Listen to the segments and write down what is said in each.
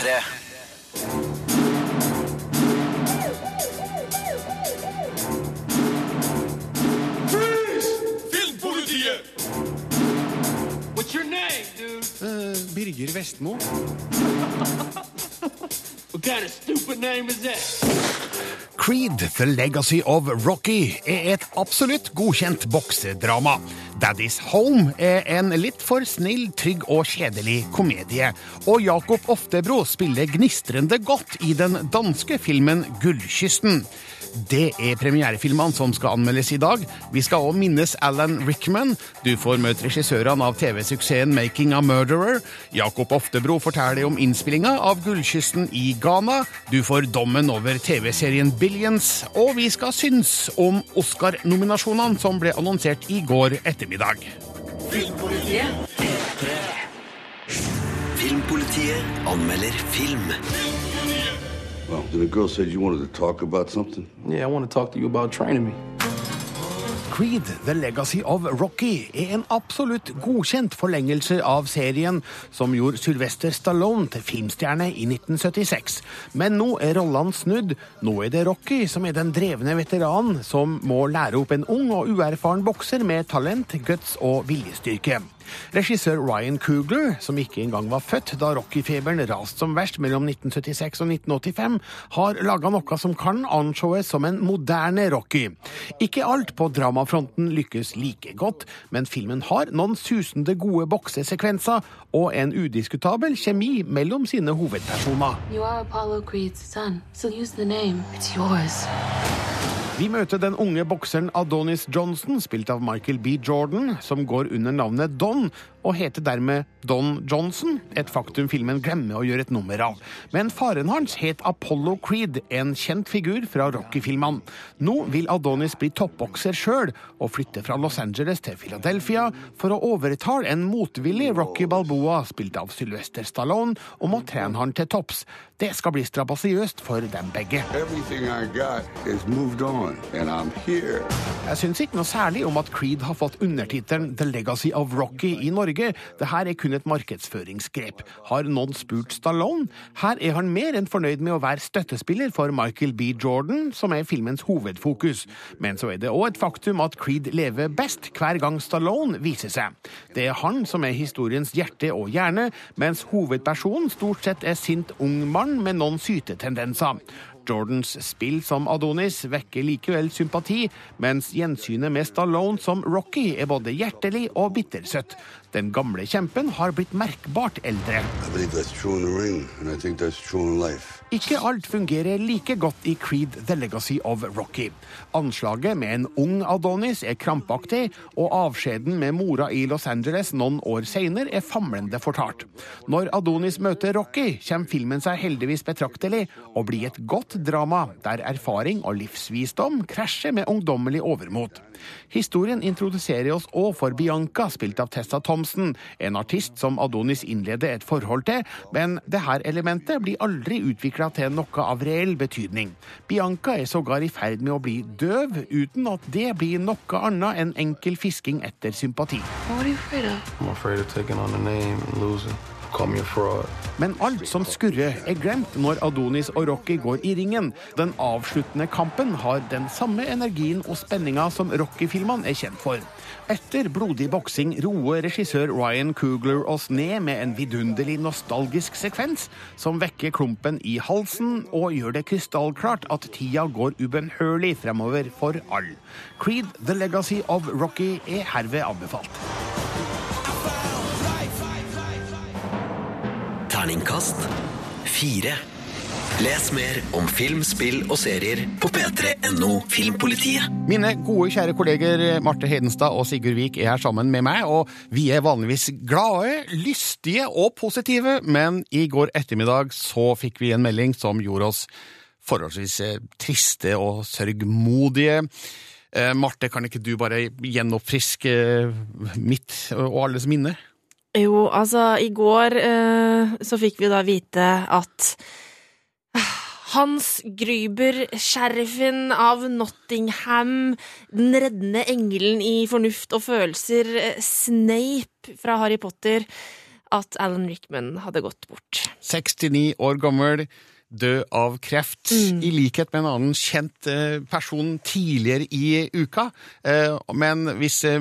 P3. Filmpolitiet! What's your name, dude? Eh, Birger Vestmo. What kind of stupid name is that? Creed, The Legacy of Rocky, er et absolutt godkjent boksedrama. Daddy's Home er en litt for snill, trygg og kjedelig komedie. Og Jakob Oftebro spiller gnistrende godt i den danske filmen Gullkysten. Det er premierefilmene som skal anmeldes i dag. Vi skal også minnes Alan Rickman. Du får møte regissørene av TV-suksessen Making a Murderer. Jakob Oftebro forteller om innspillinga av Gullkysten i Ghana. Du får dommen over TV-serien Billions. Og vi skal synes om Oscar-nominasjonene som ble annonsert i går ettermiddag. Filmpolitiet Filmpolitiet anmelder film. Well, then the girl said you wanted to talk about something. Yeah, I want to talk to you about training me. Creed, The Legacy of Rocky, er en absolutt godkjent forlengelse av serien som gjorde Sylvester Stallone til filmstjerne i 1976. Men nå er rollene snudd. Nå er det Rocky som er den drevne veteranen som må lære opp en ung og uerfaren bokser med talent, guts og viljestyrke. Regissør Ryan Coogler, som ikke engang var født da Rocky-feberen raste som verst mellom 1976 og 1985, har laga noe som kan ansees som en moderne Rocky. Ikke alt på dramafronten lykkes like godt, men filmen har noen susende gode boksesekvenser og en udiskutabel kjemi mellom sine hovedpersoner. You are Apollo Creed's son, so use the name. It's yours. Vi møter den unge bokseren Adonis Johnson, spilt av Michael B. Jordan, som går under navnet Don, og heter dermed Don Johnson, et faktum filmen glemmer å gjøre et nummer av. Men faren hans het Apollo Creed, en kjent figur fra Rocky-filmene. Nå vil Adonis bli toppbokser sjøl, og flytte fra Los Angeles til Philadelphia for å overtale en motvillig Rocky Balboa, spilt av Sylvester Stallone, om å trene han til topps. Det skal bli strabasiøst for dem begge. On. Jeg syns ikke noe særlig om at Creed har fått undertittelen The Legacy of Rocky i Norge. Dette er kun et markedsføringsgrep. Har noen spurt Stallone? Her er han mer enn fornøyd med å være støttespiller for Michael B. Jordan, som er filmens hovedfokus. Men så er det òg et faktum at Creed lever best hver gang Stallone viser seg. Det er han som er historiens hjerte og hjerne, mens hovedpersonen stort sett er sint ung mann med noen sytetendenser. Jordans spill som Adonis vekker likevel sympati, mens gjensynet med Stallone som Rocky er både hjertelig og bittersøtt. Den gamle kjempen har blitt merkbart eldre. I Ikke alt fungerer like godt i Creed The Legacy of Rocky. Anslaget med en ung Adonis er krampaktig, og avskjeden med mora i Los Angeles noen år seinere er famlende fortalt. Når Adonis møter Rocky, kommer filmen seg heldigvis betraktelig og blir et godt drama der erfaring og livsvisdom krasjer med ungdommelig overmot. Historien introduserer oss òg for Bianca, spilt av Tessa Thompson, en artist som Adonis innleder et forhold til, men dette elementet blir aldri utvikla til noe av reell betydning. Bianca er sågar i ferd med å bli døv, uten at det blir noe annet enn enkel fisking etter sympati. Hva er du redd of? Men alt som skurrer, er glemt når Adonis og Rocky går i ringen. Den avsluttende kampen har den samme energien og spenninga som Rocky-filmene er kjent for. Etter blodig boksing roer regissør Ryan Coogler oss ned med en vidunderlig nostalgisk sekvens som vekker klumpen i halsen og gjør det krystallklart at tida går ubønnhørlig fremover for all. Creed The Legacy of Rocky er herved anbefalt. Terningkast fire. Les mer om film, spill og serier på p3.no Filmpolitiet. Mine gode, kjære kolleger Marte Hedenstad og Sigurd Vik er her sammen med meg, og vi er vanligvis glade, lystige og positive, men i går ettermiddag så fikk vi en melding som gjorde oss forholdsvis eh, triste og sørgmodige. Eh, Marte, kan ikke du bare gjenoppfriske eh, mitt og alles minne? Jo, altså, i går eh, så fikk vi da vite at ah, Hans Gruber, sheriffen av Nottingham, den reddende engelen i fornuft og følelser, eh, Snape fra Harry Potter, at Alan Rickman hadde gått bort. 69 år gammel, død av kreft, Mm. i likhet med en annen kjent eh, person tidligere i uka. Eh, Men hvis eh,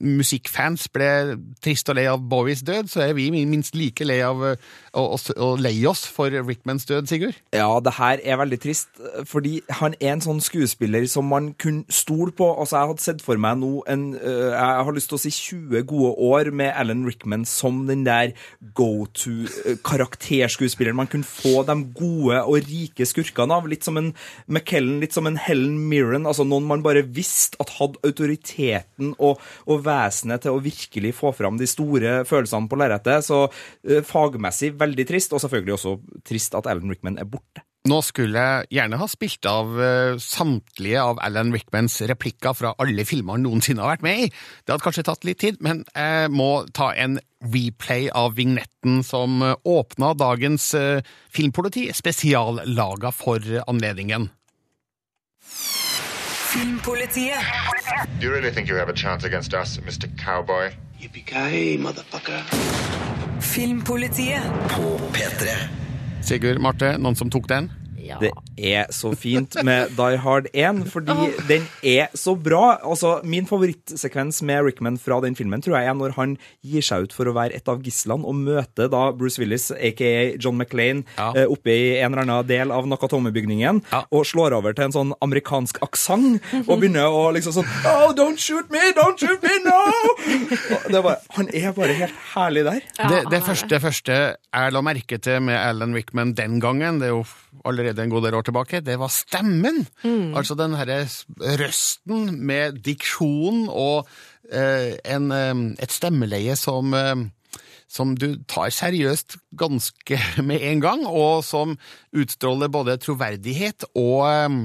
musikkfans ble trist og lei av Bowies død, så er vi minst like lei av og, å, å lei oss for Rickmans død, Sigurd. Ja, det her er veldig trist, fordi han er en sånn skuespiller som man kunne stole på. Altså, jeg hadde sett for meg nå en øh, Jeg har lyst til å si 20 gode år med Alan Rickman som den der go-to-karakterskuespilleren man kunne få de gode og rike skurkene av. Litt som en McKellen, litt som en Helen Mirren. Altså noen man bare visste at hadde autoriteten og, og vesenet til å virkelig få fram de store følelsene på lerretet. Så øh, fagmessig veldig trist, og selvfølgelig også trist at Alan Rickman er borte. Nå skulle jeg gjerne ha spilt av eh, samtlige av Alan Rickmans replikker fra alle filmer han noensinne har vært med i. Det hadde kanskje tatt litt tid, men jeg må ta en replay av vignetten som eh, åpna dagens eh, Filmpoliti, spesiallaga for anledningen. Filmpolitiet. Do you really think you have a chance against us, Mr. Cowboy? Yippee-ki-yay, motherfucker. Filmpolitiet. På P3. Sigurd, Marte, noen som tok den? Ja. Det er så fint med Die Hard 1, fordi den er så bra. Altså, Min favorittsekvens med Rickman fra den filmen tror jeg er når han gir seg ut for å være et av gislene og møter da Bruce Willis, aka John McLean, Ja. eh, oppe i en eller annen del av Nakatomi-bygningen Ja. og slår over til en sånn amerikansk aksent og begynner å liksom sånn Oh, don't shoot me! Don't shoot me! No! Det er bare, han er bare helt herlig der. det, det, første, det første jeg la merke til med Alan Rickman den gangen, det er jo allerede en god del år tilbake, det var stemmen. Altså den herre røsten med diksjon og eh, en, eh, et stemmeleie som eh, som du tar seriøst ganske med en gang, og som utstråler både troverdighet og eh,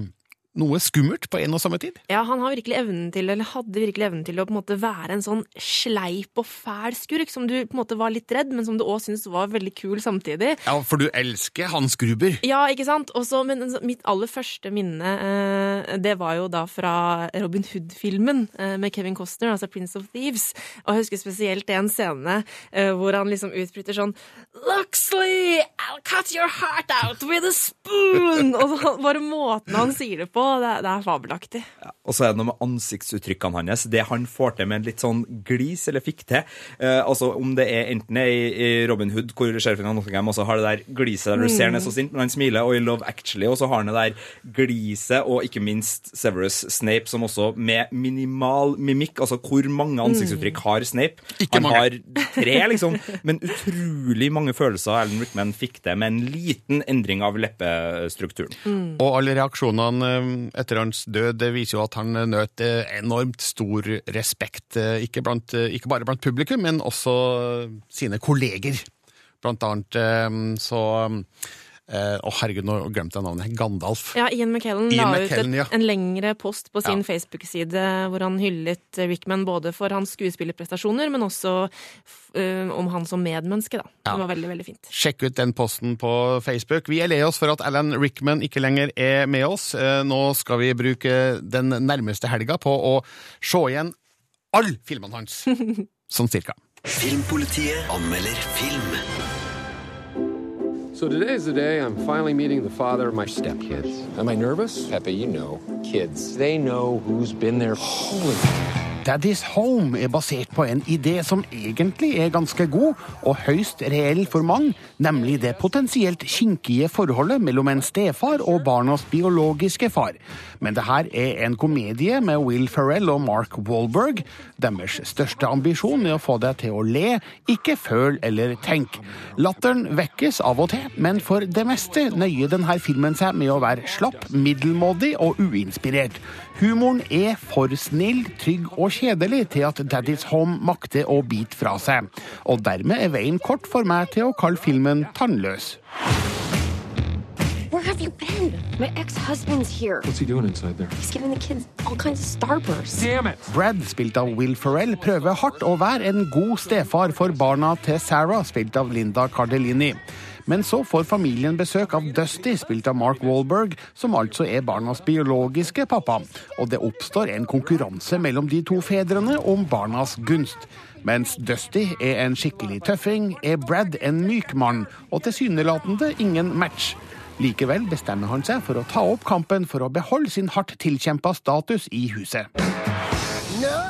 noe skummelt på en og samme tid. Ja, han har virkelig evnen til, eller hadde virkelig evnen til å på en måte være en sånn sleip og fæl skurk, som du på en måte var litt redd, men som du òg syntes var veldig kul samtidig. Ja, for du elsker Hans Gruber. Ja, ikke sant? Også, men mitt aller første minne, eh, det var jo da fra Robin Hood-filmen eh, med Kevin Costner, altså Prince of Thieves. Og jeg husker spesielt en scene eh, hvor han liksom utbryter sånn Luxley, I'll cut your heart out with a spoon! Og så, bare måten han sier det på, det, det er fabelaktig. Og så er det noe med ansiktsuttrykkene hans. Det han får til med en litt sånn glis, eller fikk til. Eh, altså Om det er enten i, i Robin Hood, hvor sheriffen av Nottingham også har det der gliset der du ser han er så sint, men han smiler, og i Love Actually, og så har han det der gliset, og ikke minst Severus Snape, som også med minimal mimikk, altså hvor mange ansiktsuttrykk har Snape? Ikke han mange. har tre, liksom, men utrolig mange følelser Alan Rickman fikk til med en liten endring av leppestrukturen. Og alle reaksjonene eh, etter hans død det viser jo at han nøt enormt stor respekt, eh, ikke, blant, eh, ikke bare blant publikum, men også sine kolleger. Blant annet eh, så eh, Å, herregud, nå glemte jeg navnet. Gandalf. Ja, Ian McKellen Ian la McKellen, ut et, ja. en lengre post på sin Ja. Facebook-side hvor han hyllet Rickman både for hans skuespillerprestasjoner, men også eh, om han som medmenneske. da. Ja. Det var veldig, veldig fint. Sjekk ut den posten på Facebook. Vi er lei oss for at Alan Rickman ikke lenger er med oss. Eh, Nå skal vi bruke den nærmeste helga på å se igjen alle filmene hans. Sånn cirka. Filmpolitiet anmelder film. So today is the day I'm finally meeting the father of my stepkids. Am I nervous? Pepe, you know, kids, they know who's been there. Holy Daddy's Home er basert på en idé som egentlig er ganske god og høyst reell for mange, nemlig det potensielt kinkige forholdet mellom en stefar og barnas biologiske far. Men det her er en komedie med Will Ferrell og Mark Wahlberg. Deres største ambisjon er å få deg til å le, ikke føl eller tenk. Latteren vekkes av og til, men for det meste nøyer denne filmen seg med å være slapp, middelmådig og uinspirert. Humoren er for snill, trygg og kjedelig til at Daddy's Home makter å bite fra seg. Og dermed er veien kort for meg til å kalle filmen tannløs. Where have you been? My ex-husband's here. What's he doing inside there? He's giving the kids all kinds of starbursts. Damn it! Brad, spilt av Will Ferrell, prøver hardt å være en god stefar for barna til Sarah, spilt av Linda Cardellini. Men så får familien besøk av Dusty, spilt av Mark Wahlberg, som altså er barnas biologiske pappa. Og det oppstår en konkurranse mellom de to fedrene om barnas gunst. Mens Dusty er en skikkelig tøffing, er Brad en myk mann, og tilsynelatende ingen match. Likevel bestemmer han seg for å ta opp kampen for å beholde sin hardt tilkjempa status i huset.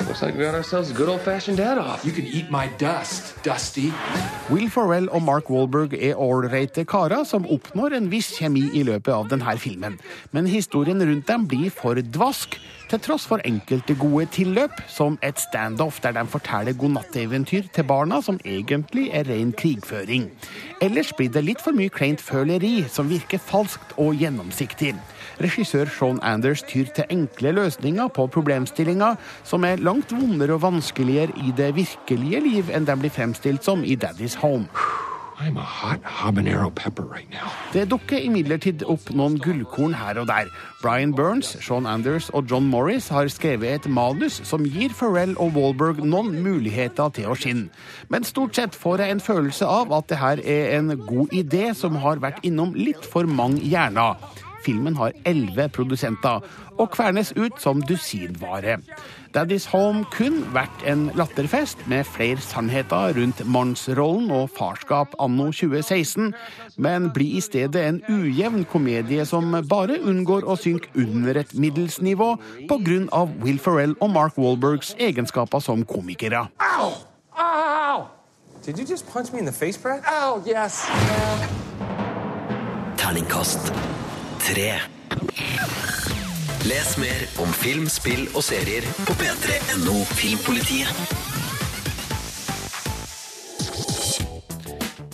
Looks like we got ourselves a good old fashioned dad off. You can eat my dust, Dusty. Will Ferrell og Mark Wahlberg er ålreite karer som oppnår en viss kjemi i løpet av denne filmen. Men historien rundt dem blir for dvask, til tross for enkelte gode tilløp, som et standoff der de forteller godnatteventyr til barna, som egentlig er ren krigføring. Ellers blir det litt for mye kleint føleri, som virker falskt og gjennomsiktig. Regissør Sean Anders tyr til enkle løsninger på problemstillinga, som er langt vondere og vanskeligere i det virkelige liv enn de blir fremstilt som i Daddy's Home. Right. Det dukker imidlertid opp noen gullkorn her og der. Brian Burns, Sean Anders og John Morris har skrevet et manus som gir Pharrell og Wahlberg noen muligheter til å skinne. Men stort sett får jeg en følelse av at det her er en god idé som har vært innom litt for mange hjerner. Filmen har elleve produsenter og kvernes ut som dusinvare. Daddy's Home kun vært en latterfest med flere sannheter rundt mannsrollen og farskap anno 2016, men blir i stedet en ujevn komedie som bare unngår å synke under et middels nivå pga. Will Ferrell og Mark Wahlbergs egenskaper som komikere. Ow! Ow! Did you just punch me in the face, Brad? Ow, yes. Terningkast Les mer om film, spill og serier på p3.no Filmpolitiet.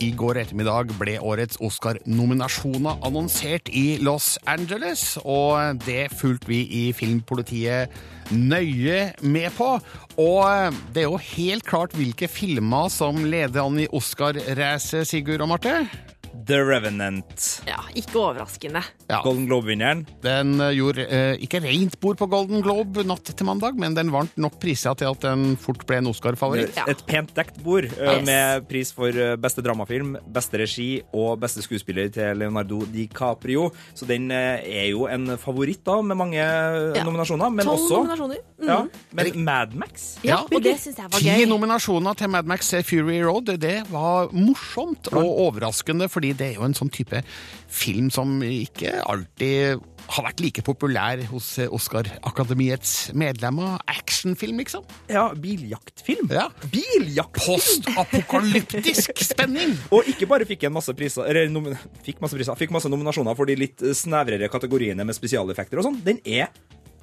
I går ettermiddag ble årets Oscar-nominasjoner annonsert i Los Angeles, og det fulgte vi i Filmpolitiet nøye med på. Og det er jo helt klart hvilke filmer som leder an i Oscar-racet, Sigurd og Marte. The Revenant. Ja, ikke overraskende. Ja. Golden Globe-vinneren. Den eh, gjorde eh, ikke rent bord på Golden Globe natt til mandag, men den vant nok priser til at den fort ble en Oscar-favoritt. Ja. Et pent dekt bord eh, Yes. med pris for eh, beste dramafilm, beste regi og beste skuespiller til Leonardo DiCaprio. Så den eh, er jo en favoritt da, med mange Ja. nominasjoner. Men Tolv også nominasjoner. Mm. ja, Men Mad Max Ja, og det syns jeg var Ti nominasjoner til Mad Max Fury Road. Det var morsomt og overraskende, fordi det er jo en sånn type film som ikke alltid har vært like populær hos Oscar-akademiets medlemmer. Actionfilm, liksom. Ja, biljaktfilm. Ja. Biljaktfilm! Postapokalyptisk spenning! Og ikke bare fikk en masse priser, eller fikk masse priser, fikk masse nominasjoner for de litt eh, snevrere kategoriene med spesialeffekter og sånn. Den er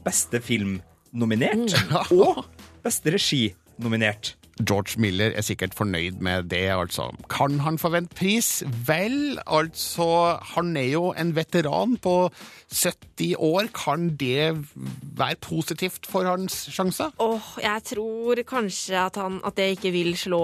beste film nominert, og beste regi nominert. George Miller er sikkert fornøyd med det, altså. Kan han forvente pris? Vel, altså Han er jo en veteran på 70 år. Kan det være positivt for hans sjanser? Åh, jeg tror kanskje at, han, at det ikke vil slå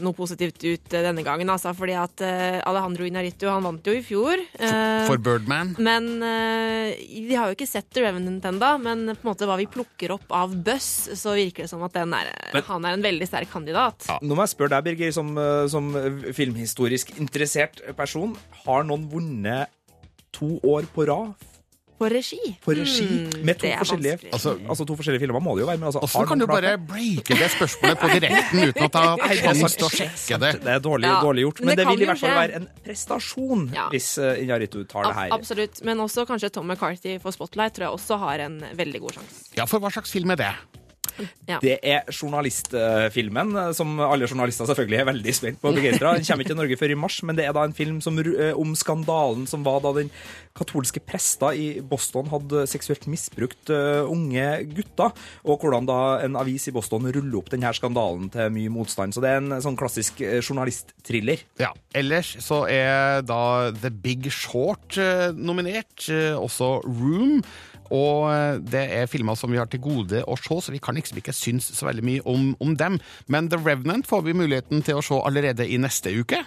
noe positivt ut eh, denne gangen. Altså, fordi at eh, Alejandro Inarito, han vant jo i fjor. For, For Birdman? men eh, vi har jo ikke sett The Revenant ennå. Men på en måte hva vi plukker opp av Buss, så virker det som at den er, Men- han er en veldig sterk kandidat. Nå må jeg spørre deg, Birger, som, eh, som filmhistorisk interessert person. Har noen vunnet to år på rad På regi. på regi Mm, med to er forskjellige, altså, altså to forskjellige filmer? må det jo være. Men altså, Også kan du bare breake det spørsmålet på direkten uten at jeg har er til å sjekke det? Det er dårlig, Ja, dårlig gjort, men men det det vil i hvert fall skje. være en prestasjon Ja. hvis uh, Inarritu tar det her. absolutt. Men også kanskje Tom McCarthy for Spotlight tror jeg også har en veldig god sjanse. Ja, for hva slags film er det? Ja. Det er journalistfilmen, eh, som alle journalister selvfølgelig er veldig spent på og begeistra. Den kommer ikke til Norge før i mars, men det er da en film som, eh, om skandalen som var da den katolske prester i Boston hadde seksuelt misbrukt eh, unge gutter, og hvordan da en avis i Boston ruller opp denne skandalen til mye motstand. Så det er en sånn klassisk journalistthriller. Ja, Ellers så er da The Big Short nominert, også Room. Og eh, det er filmer som vi har til gode å se, så vi kan liksom ikke synes så veldig mye om, om dem. Men The Revenant får vi muligheten til å se allerede i neste uke.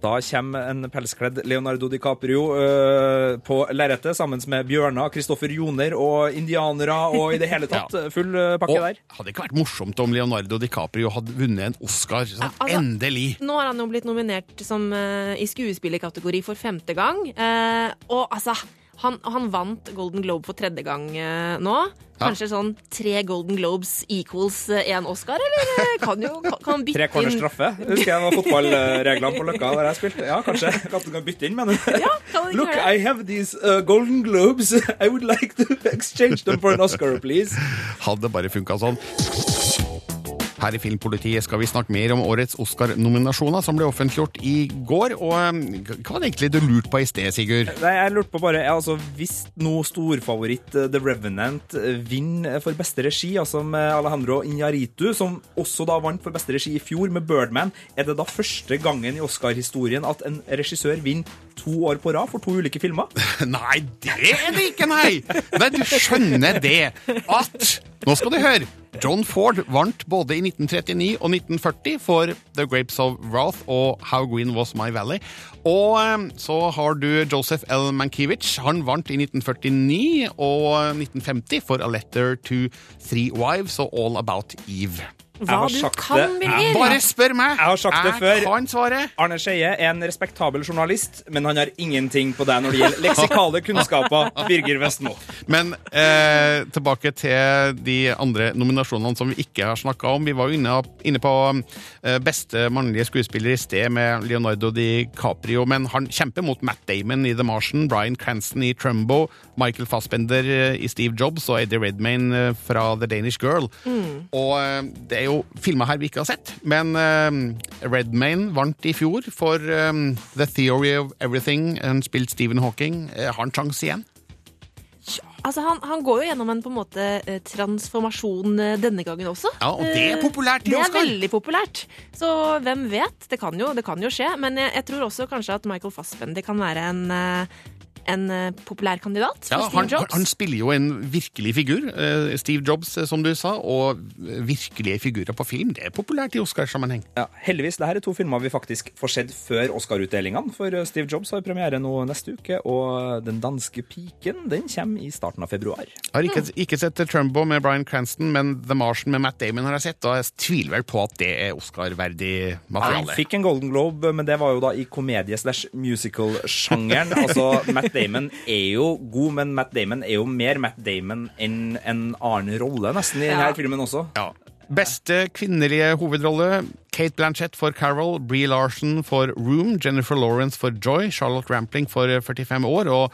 Da kommer en pelskledd Leonardo DiCaprio øh, på lerretet sammen med bjørner, Kristoffer Joner og indianere og i det hele tatt Ja. full pakke Og der. hadde ikke vært morsomt om Leonardo DiCaprio hadde vunnet en Oscar? Sånn, altså- endelig! Nå har han jo blitt nominert som, uh, i skuespillerkategori for femte gang. Eh, og altså, han, han vant Golden Globe for tredje gang eh, nå. Kanskje sånn tre Golden Globes equals én Oscar, eller eh, kan jo kan, kan bytte Tre corners inn straffe. Husker jeg var fotballreglene på Løkka der jeg spilte. Ja, kanskje. Kanskje du kan bytte inn, mener du? Ja, Look. I have these uh, golden globes. I would like to exchange them for an Oscar, please. Hadde bare funka sånn. Her i Filmpolitiet skal vi snakke mer om årets Oscar-nominasjoner som ble offentliggjort i går. Og eh, hva var det egentlig du lurte på i sted, Sigurd? Nei, jeg lurte på bare, altså, Hvis nå storfavoritt eh, The Revenant eh, vinner for beste regi, altså med Alejandro Iñárritu, som også da vant for beste regi i fjor med Birdman, er det da første gangen i Oscar-historien at en regissør vinner to år på rad for to ulike filmer? Nei, det er det ikke, nei! Nei, du skjønner det at Nå skal du høre. John Ford vant både i 1939 og 1940 for The Grapes of Wrath og How Green Was My Valley. Og eh, så har du Joseph L. Mankiewicz. Han vant i 1949 og 1950 for A Letter to Three Wives og All About Eve. Hva du sagt kan. Birger! Bare spør meg! Jeg har sagt det før. Kan svaret. Arne Skeie er en respektabel journalist, men han har ingenting på deg når det gjelder leksikale kunnskaper. Birger Vestmo. Men eh, tilbake til de andre nominasjonene som vi ikke har snakka om. Vi var jo inne, inne på eh, beste mannlige skuespiller i sted med Leonardo DiCaprio, men han kjemper mot Matt Damon i The Martian, Bryan Cranston i Trumbo, Michael Fassbender eh, i Steve Jobs og Eddie Redmayne eh, fra The Danish Girl. Og eh, det er jo filmer her vi ikke har sett, men uh, Redmayne vant i fjor for um, The Theory of Everything. Han spilte Stephen Hawking. Uh, har han sjanse igjen? Altså, han, han går jo gjennom en på en måte transformasjon denne gangen også. Ja, og det er populært i Det er veldig populært. Så hvem vet? Det kan jo, det kan jo skje. Men jeg, jeg tror også kanskje at Michael Fassbender kan være en, en eh, populær kandidat for Ja, Steve han, Jobs. han spiller jo en virkelig figur, eh, Steve Jobs, eh, som du sa, og virkelige figurer på film. Det er populært i Oscarsammenheng. Ja, heldigvis, Dette er to filmer vi faktisk får sett før Oscar-utdelingene. For Steve Jobs har premiere nå neste uke, og Den danske piken den kommer i starten av februar. Jeg har ikke, ikke sett Trumbo med Bryan Cranston, men The Martian med Matt Damon har jeg sett, og jeg tviler vel på at det er Oscar-verdig Han Jeg fikk en Golden Globe, men det var jo da i komedie slash musical-sjangeren. altså, Matt Damon er jo god, men Matt Damon er jo mer Matt Damon enn en annen rolle, nesten, i denne Ja. filmen også. Ja. Beste kvinnelige hovedrolle Kate Blanchett for Carol, Bree Larson for Room, Jennifer Lawrence for Joy, Charlotte Rampling for eh, 45 år og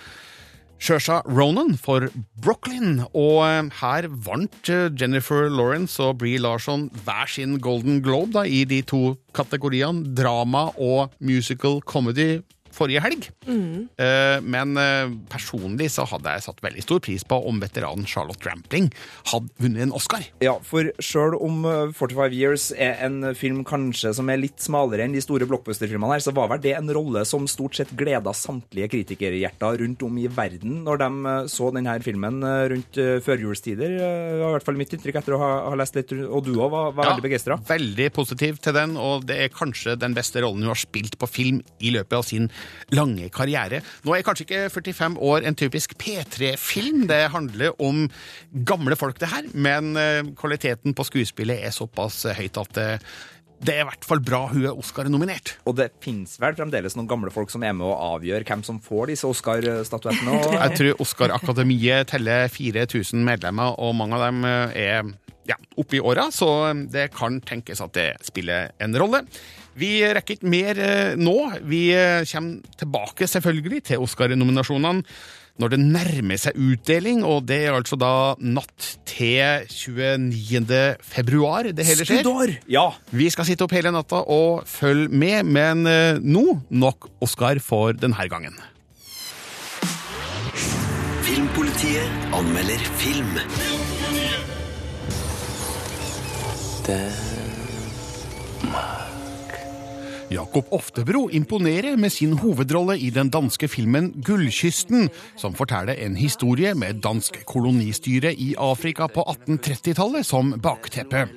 Shersha Ronan for Brooklyn. Og eh, her vant eh, Jennifer Lawrence og Bree Larson hver sin Golden Globe da, i de to kategoriene drama og musical comedy forrige helg. Eh, Men eh, personlig så hadde jeg satt veldig stor pris på om veteranen Charlotte Rampling hadde vunnet en Oscar. Ja, for sjøl om uh, 45 Years er en film kanskje som er litt smalere enn de store blockbuster-filmene her, så var vel det en rolle som stort sett gleda samtlige kritikerhjerter rundt om i verden når de så denne filmen rundt førjulstider. Det var i hvert fall mitt inntrykk etter å ha, ha lest litt, og du òg var, var veldig begeistra. Veldig positiv til den, og det er kanskje den beste rollen hun har spilt på film i løpet av sin lange karriere. Nå er kanskje ikke 45 år en typisk P3-film, det handler om gamle folk det her, men eh, kvaliteten på skuespillet er såpass eh, høyt at det, det er i hvert fall bra hun er Oscar-nominert. Og det fins vel fremdeles noen gamle folk som er med og avgjør hvem som får disse Oscar-statuettene. og- Jeg tror Oscar-akademiet teller 4000 medlemmer, og mange av dem eh, er ja, oppe i åra, så det kan tenkes at det spiller en rolle. Vi rekker ikke mer eh, nå. Vi eh, kommer tilbake selvfølgelig til Oscar-nominasjonene når det nærmer seg utdeling, og det er altså da natt til 29. februar det hele skjer. Skuddår! Ja. Vi skal sitte opp hele natta og følge med, men eh, nå nok Oscar for denne gangen. Filmpolitiet anmelder film. Jakob Oftebro imponerer med sin hovedrolle i den danske filmen Gullkysten, som forteller en historie med dansk kolonistyre i Afrika på 1830-tallet som bakteppe.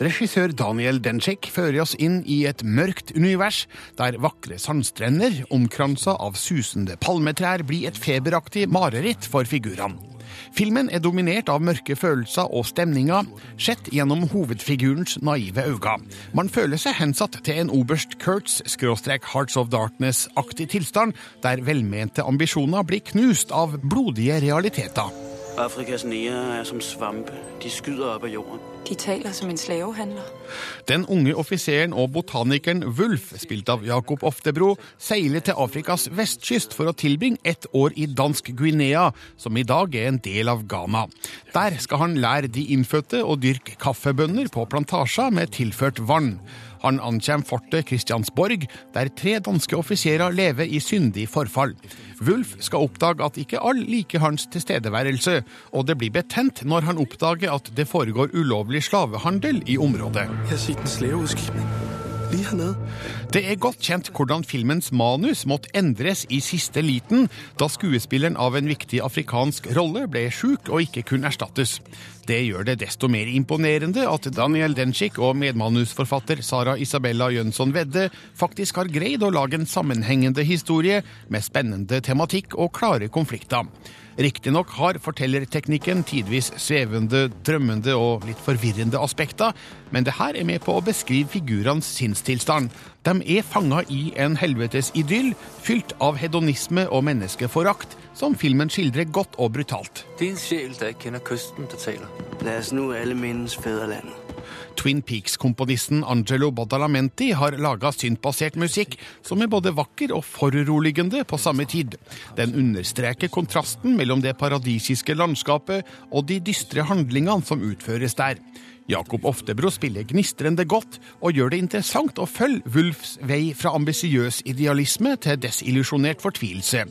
Regissør Daniel Dencik fører oss inn i et mørkt univers, der vakre sandstrender omkransa av susende palmetrær blir et feberaktig mareritt for figurene. Filmen er dominert av mørke følelser og stemninger, sett gjennom hovedfigurens naive øyne. Man føler seg hensatt til en oberst Kurtz Hearts of Darkness-aktig tilstand, der velmente ambisjoner blir knust av blodige realiteter. Afrikas neger er som svampe. De skyder opp av jorden. De taler som en slavehandler. Den unge offiseren og botanikeren Wulf, spilt av Jakob Oftebro, seiler til Afrikas vestkyst for å tilbringe ett år i dansk Guinea, som i dag er en del av Ghana. Der skal han lære de innfødte å dyrke kaffebønner på plantasjer med tilført vann. Han ankommer fortet Christiansborg, der tre danske offiserer lever i syndig forfall. Wulf skal oppdage at ikke alle liker hans tilstedeværelse, og det blir betent når han oppdager at det foregår ulovlig slavehandel i området. Jeg har Lige hernede. Det er godt kjent hvordan filmens manus måtte endres i siste liten, da skuespilleren av en viktig afrikansk rolle ble sjuk og ikke kunne erstattes. Det gjør det desto mer imponerende at Daniel Denchik og medmanusforfatter Sara Isabella Jønsson Vedde faktisk har greid å lage en sammenhengende historie med spennende tematikk og klare konflikter. Riktignok har fortellerteknikken tidvis svevende, drømmende og litt forvirrende aspekter, men det her er med på å beskrive figurenes sinnstilstand. De er fanga i en helvetes idyll, fylt av hedonisme og menneskeforakt, som filmen skildrer godt og brutalt. Din sjel, der kjenner kysten, der taler. La oss nå alle minnes fædrelandet. Twin Peaks-komponisten Angelo Badalamenti har laga syntbasert musikk som er både vakker og foruroligende på samme tid. Den understreker kontrasten mellom det paradisiske landskapet og de dystre handlingene som utføres der. Jakob Oftebro spiller gnistrende godt og gjør det interessant å følge Wulfs vei fra ambisiøs idealisme til desillusjonert fortvilelse.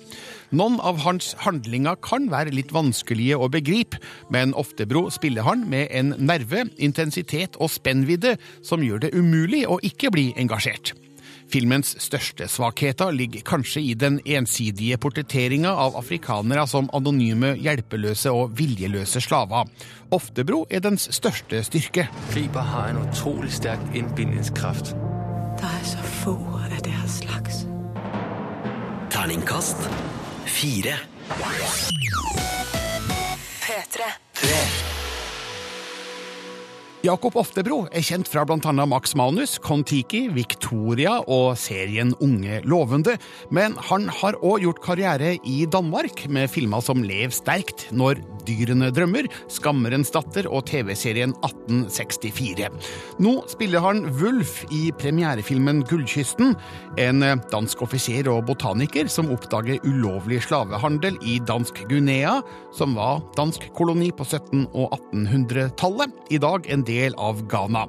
Noen av hans handlinger kan være litt vanskelige å begripe, men Oftebro spiller han med en nerve, intensitet og spennvidde som gjør det umulig å ikke bli engasjert. Filmens største svakheter ligger kanskje i den ensidige portretteringa av afrikanere som anonyme, hjelpeløse og viljeløse slaver. Oftebro er dens største styrke. Fiber har en utrolig sterk innbindingskraft. Det er så få av deres slags. Terningkast fire. P3. Jakob Oftebro er kjent fra bl.a. Max Manus, Kon-Tiki, Victoria og serien Unge lovende, men han har òg gjort karriere i Danmark med filmer som Lev sterkt, Når dyrene drømmer, Skammerens datter og TV-serien 1864. Nå spiller han Wulf i premierefilmen Gullkysten, en dansk offiser og botaniker som oppdager ulovlig slavehandel i dansk Guinea, som var dansk koloni på 1700- og 1800-tallet, i dag en del av Ghana.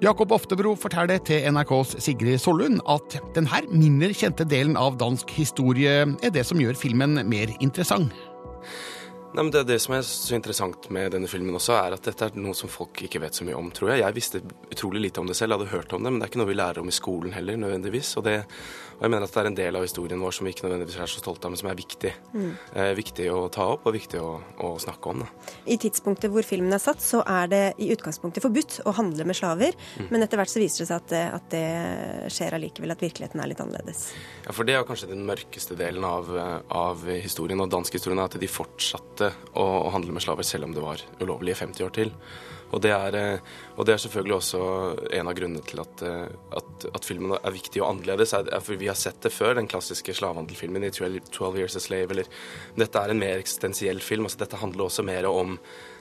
Jakob Oftebro forteller til NRKs Sigrid Sollund at denne mindre kjente delen av dansk historie er det som gjør filmen mer interessant. Nei, det, det som er så interessant med denne filmen også, er at dette er noe som folk ikke vet så mye om, tror jeg. Jeg visste utrolig lite om det selv, hadde hørt om det, men det er ikke noe vi lærer om i skolen heller, nødvendigvis. Og, det, og jeg mener at det er en del av historien vår som vi ikke nødvendigvis er så stolte av, men som er viktig. Mm. Eh, viktig å ta opp, og viktig å, å snakke om. Da. I tidspunktet hvor filmen er satt, så er det i utgangspunktet forbudt å handle med slaver, Mm. men etter hvert så viser det seg at at det skjer allikevel, at virkeligheten er litt annerledes. Ja, for det er kanskje den mørkeste delen av, av historien, og danskhistorien, at de fortsatte å, å handle med slaver selv om det var ulovlig i 50 år til. Og det, er, eh, og det er selvfølgelig også en av grunnene til at, eh, at, at filmen er viktig og annerledes. Er, er for Vi har sett det før, den klassiske slavehandelfilmen i 12, 12 Years a Slave. Eller, dette er en mer eksistensiell film. altså Dette handler også mer om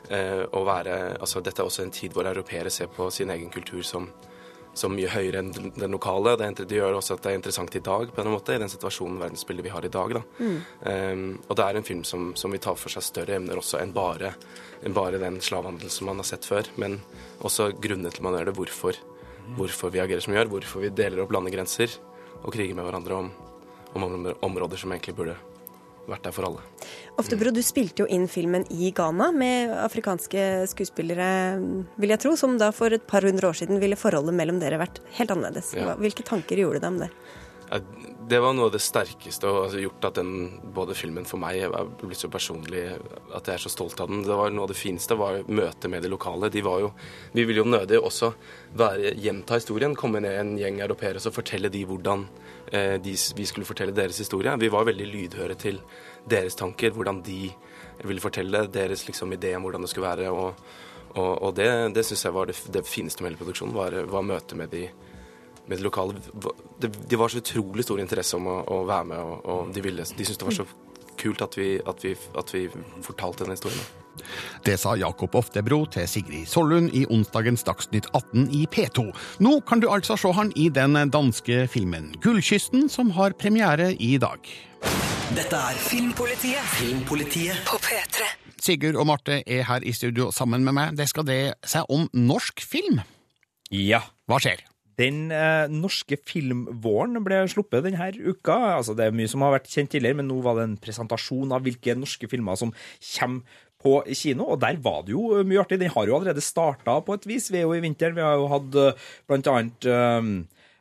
eh, å være altså Dette er også en tid hvor europeere ser på sin egen kultur som, som mye høyere enn den- lokale. Det, det gjør også at det er interessant i dag, på en måte, i den situasjonen verdensbildet vi har i dag. Da. Mm. Um, og det er en film som, som vil ta for seg større emner også enn bare, bare den slavehandelen som man har sett før. Men også grunnene til man gjør det, hvorfor, hvorfor vi agerer som vi gjør, hvorfor vi deler opp landegrenser og kriger med hverandre om, om områder som egentlig burde vært der for alle. Oftebro, du spilte jo inn filmen i Ghana med afrikanske skuespillere, vil jeg tro, som da for et par hundre år siden ville forholdet mellom dere vært helt annerledes. Ja. Hvilke tanker gjorde du deg om det? Det var noe av det sterkeste og altså, gjort at den, både filmen for meg er blitt så personlig at jeg er så stolt av den. Det var Noe av det fineste var møtet med de lokale. De var jo, vi ville jo nødig også være, gjenta historien, komme ned en gjeng europeere og fortelle de hvordan eh, de, vi skulle fortelle deres historie. Vi var veldig lydhøre til deres tanker, hvordan de ville fortelle deres liksom, idé om hvordan det skulle være. Og, og, og det, det syns jeg var det, det fineste med hele produksjonen, var, var møtet med de med de lokale de, de var så utrolig stor interesse om å, å være med, og, og de, ville, de syntes det var så kult at vi, at vi, at vi fortalte den historien. Det sa Jakob Oftebro til Sigrid Sollund i onsdagens Dagsnytt 18 i P2. Nå kan du altså se han i den danske filmen Gullkysten, som har premiere i dag. Dette er Filmpolitiet. Filmpolitiet På P3. Sigurd og Marte er her i studio sammen med meg. Det skal det seg om norsk film. Ja. Hva skjer? Den eh, norske filmvåren ble sluppet denne uka. Altså, det er mye som har vært kjent tidligere, men nå var det en presentasjon av hvilke norske filmer som kommer på kino, og der var det jo mye artig. Den har jo allerede starta på et vis. Vi er jo i vinteren. Vi har jo hatt eh, blant annet eh,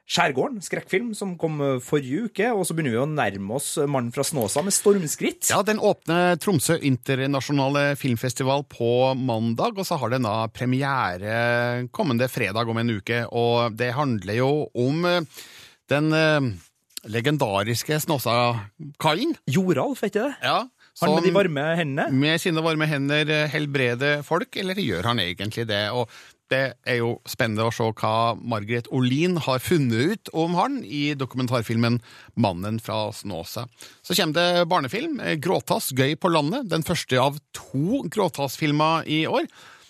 Skjærgården, skrekkfilm, som kom eh, forrige uke. Og så begynner vi å nærme oss Mannen fra Snåsa med stormskritt. Ja, Den åpner Tromsø internasjonale filmfestival på mandag, og så har den da premiere kommende fredag om en uke. Og det handler jo om eh, den legendariske Snåsakaien. Joralf, er ikke det? Ja, Han med de varme hendene? Med sine varme hender helbrede helbreder folk, eller gjør han egentlig det? Og det er jo spennende å se hva Margaret Olin har funnet ut om han i dokumentarfilmen 'Mannen fra Snåsa'. Så kommer det barnefilm, eh, 'Gråtass gøy på landet', den første av to Gråtass-filmer i år.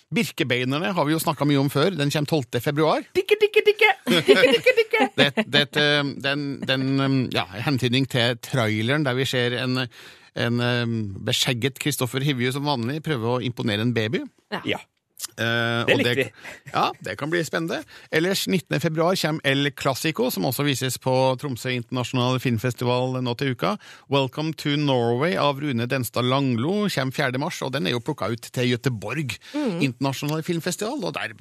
Birkebeinerne har vi jo snakka mye om før. Den kommer 12. februar. Dikke, dikke, dikke! Dikke, dikke, dikke! Det, det, det, den, den ja, hentydning til traileren der vi ser en, en um, beskjegget Kristoffer Hivju som vanlig prøve å imponere en baby. Ja. Eh, Det likte vi. Ja, det kan bli spennende. Ellers 19. februar kommer El Clásico, som også vises på Tromsø internasjonale filmfestival nå til uka. Welcome to Norway av Rune Denstad Langlo kommer 4. mars, og den er jo plukka ut til Göteborg Mm. internasjonale filmfestival, og der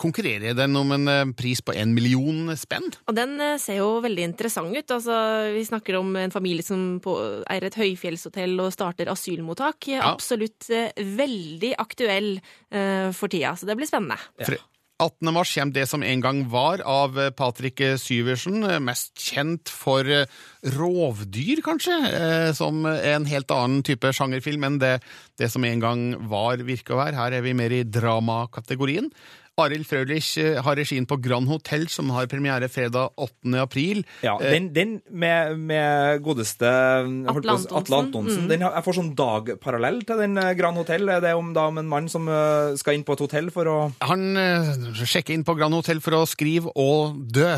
konkurrerer den om en eh, pris på en million spenn. Og den eh, ser jo veldig interessant ut. Altså, vi snakker om en familie som på, eier et høyfjellshotell og starter asylmottak. Absolutt eh, veldig aktuell eh, for tida, så det blir spennende. Ja. 18. mars kommer det som en gang var av eh, Patrick Syversen, eh, mest kjent for eh, rovdyr, kanskje, eh, som en helt annen type sjangerfilm enn det, det som en gang var, virker å være. Her er vi mer i dramakategorien. Arild Frølich eh, har regien på Grand Hotel, som har premiere fredag 8. april. Ja, Eh, den, den med, med godeste å si, Antonsen. Atle Antonsen. Mm. Den har, jeg får sånn dagparallell til den eh, Grand Hotel. Det er om, da, om en mann som eh, skal inn på et hotell for å Han eh, sjekker inn på Grand Hotel for å skrive og dø.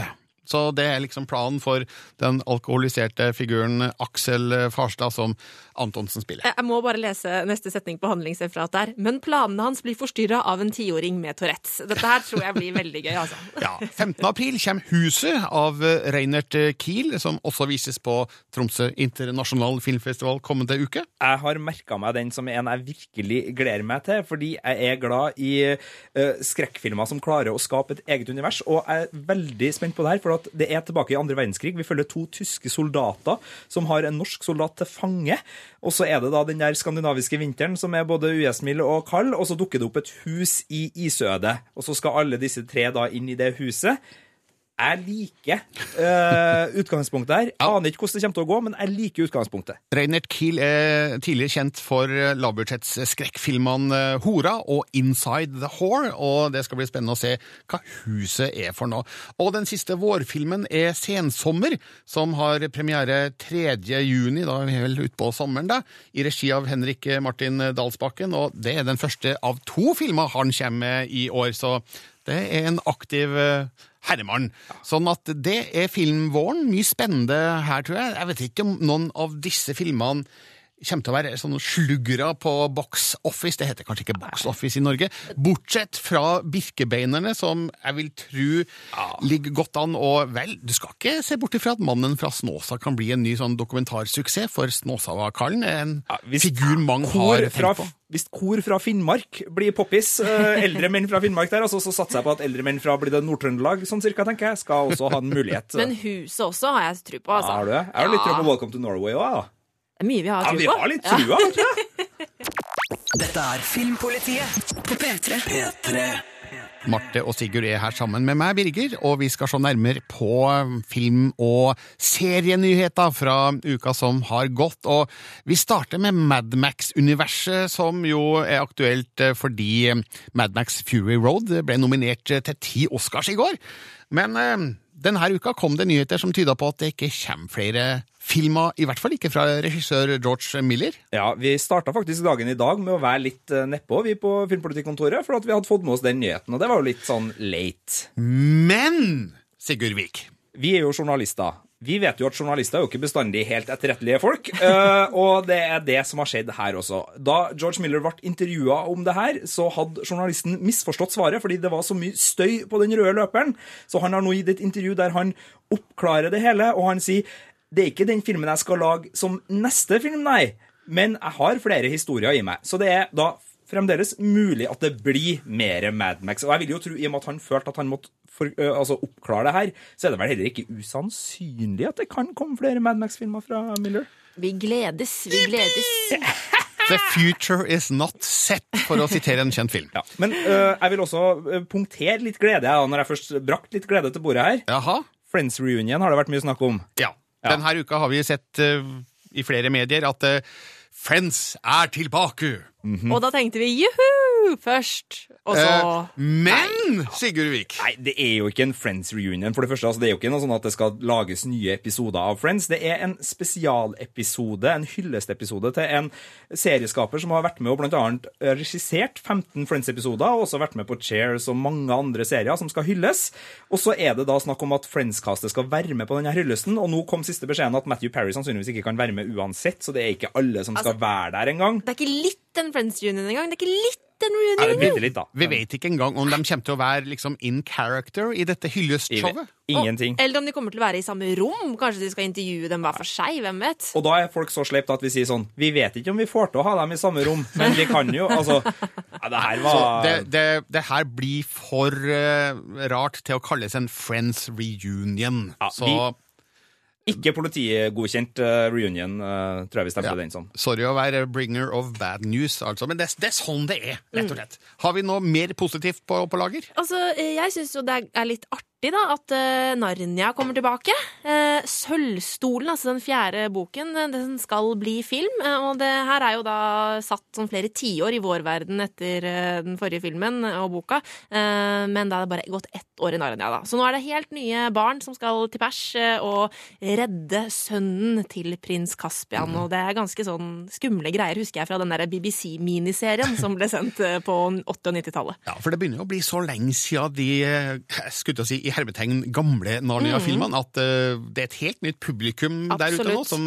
Så det er liksom planen for den alkoholiserte figuren Aksel Farstad som Antonsen spiller. Jeg må bare lese neste setning på handlingsreferatet her. Men planene hans blir forstyrra av en tiåring med Tourettes. Dette her tror jeg blir veldig gøy, altså. Ja, 15. april kommer Huset av eh, Reinert Kiel, som også vises på Tromsø internasjonal filmfestival kommende uke. Jeg har merka meg den som en jeg virkelig gleder meg til, fordi jeg er glad i eh, skrekkfilmer som klarer å skape et eget univers. Og jeg er veldig spent på det her, for at det er tilbake i andre verdenskrig. Vi følger to tyske soldater som har en norsk soldat til fange. Og så er det da den der skandinaviske vinteren som er både ugjestmild og kald, og så dukker det opp et hus i isødet. Og så skal alle disse tre da inn i det huset. Jeg liker uh, utgangspunktet her. Aner ikke hvordan det kommer til å gå, men jeg liker utgangspunktet. Reinert Kiel er tidligere kjent for eh, lavbudsjetts skrekkfilmene eh, Hora og Inside the Whore, og det skal bli spennende å se hva huset er for noe. Og den siste vårfilmen er Sensommer, som har premiere 3. juni, da er vi vel utpå sommeren, da, i regi av Henrik Martin Dalsbakken, og det er den første av to filmer han kommer med i år, så det er en aktiv eh, herremann. Sånn at det er filmvåren. Mye spennende her, tror jeg. Jeg vet ikke om noen av disse filmene kommer til å være sånne sluggere på box office. Det heter kanskje ikke box office i Norge. Bortsett fra Birkebeinerne, som jeg vil tro ligger godt an. Og vel, du skal ikke se bort ifra at Mannen fra Snåsa kan bli en ny sånn dokumentarsuksess, for Snåsavakallen er en figur mange har tenkt på. hvis kor fra Finnmark blir poppis, eh, eldre menn fra Finnmark der, altså, så satser jeg på at eldre menn fra blir det Nord-Trøndelag, sånn cirka, tenker jeg, skal også ha en mulighet. Men huset også har jeg tro på, altså. Ja, har du det? Jeg har litt tro på Welcome to Norway òg, da. Det er mye vi har Ja, vi har litt trua, kanskje. Dette er Filmpolitiet på P3. P3. Marte og Sigurd er her sammen med meg, Birger, og vi skal se nærmere på film- og serienyheter fra uka som har gått. Og vi starter med Madmax-universet, som jo er aktuelt eh, fordi Madmax Fury Road ble nominert eh, til ti Oscars i går. Men eh, denne uka kom det nyheter som tyda på at det ikke kommer flere filmer, i hvert fall ikke fra regissør George Miller. Ja, Vi starta faktisk dagen i dag med å være litt eh, nedpå, vi på Filmpolitikkontoret, for at vi hadde fått med oss den nyheten, og det var jo litt sånn late. Men, Sigurd Vik Vi er jo journalister. Vi vet jo at journalister er jo ikke bestandig helt etterrettelige folk, eh, og det er det som har skjedd her også. Da George Miller ble intervjua om det her, så hadde journalisten misforstått svaret, fordi det var så mye støy på den røde løperen. Så han har nå gitt et intervju der han oppklarer det hele, og han sier det er ikke den filmen jeg skal lage som neste film, nei, men jeg har flere historier i meg. Så det er da fremdeles mulig at det blir mer Mad Max. Og jeg vil jo tro, i og med at han følte at han måtte for, ø, altså oppklare det her, så er det vel heller ikke usannsynlig at det kan komme flere Mad Max-filmer fra Miller. Vi gledes, vi gledes. The future is not set, for å sitere en kjent film. Ja. Men ø, jeg vil også punktere litt glede, jeg, når jeg først brakt litt glede til bordet her. Jaha. Friends Reunion har det vært mye snakk om. Ja. Denne uka har vi sett uh, i flere medier at eh, Friends er tilbake. Og da tenkte vi juhu først, og så Eh, men, Sigurd Vik Nei, det er jo ikke en Friends reunion. For Det første, altså, det er jo ikke noe sånn at det skal lages nye episoder av Friends. Det er en spesialepisode, en hyllestepisode til en serieskaper som har vært med og blant annet regissert 15 Friends-episoder, og også vært med på Chairs og mange andre serier som skal hylles. Og så er det da snakk om at Friends-castet skal være med på denne hyllesten, og nå kom siste beskjeden at Matthew Parry sannsynligvis ikke kan være med uansett, så det er ikke alle som skal Altså- være der engang. Det er ikke litt en Friends reunion engang. Det er ikke litt en Ja, det bitte litt, da. Vi vet ikke engang om de kommer til å være liksom in character i dette hyllestshowet. Ingenting. Eller om de kommer til å være i samme rom. Kanskje de skal intervjue dem hver for seg. Hvem vet? Og da er folk så sleipt at vi sier sånn Vi vet ikke om vi får til å ha dem i samme rom, men vi kan jo. Altså, ja, det her Så var det, det, det her blir for uh, rart til å kalles en Friends reunion. Så Ikke politigodkjent eh, reunion, eh, tror jeg vi stemte den som. sorry å være bringer of bad news, altså. Men det, det er sånn det er, rett og slett. Har vi noe mer positivt på, på lager? Altså, eh, Jeg syns jo det er litt artig da, at eh, Narnia kommer tilbake. Eh, Sølvstolen, altså den fjerde boken, det den skal bli film. eh, og det her er jo da satt sånn flere tiår i vår verden etter eh, den forrige filmen og boka. Eh, men da er det bare gått ett år i Narnia, da. Så nå er det helt nye barn som skal til pers eh, og redde sønnen til prins Caspian. Og det er ganske sånn skumle greier, husker jeg, fra den der BBC-miniserien som ble sendt eh, på 80- og 90-tallet. Ja, for det begynner jo å bli så lenge siden de eh, skulle til å si, hermetegn gamle Narnia-filmene at uh, det er et helt nytt publikum der ute nå som,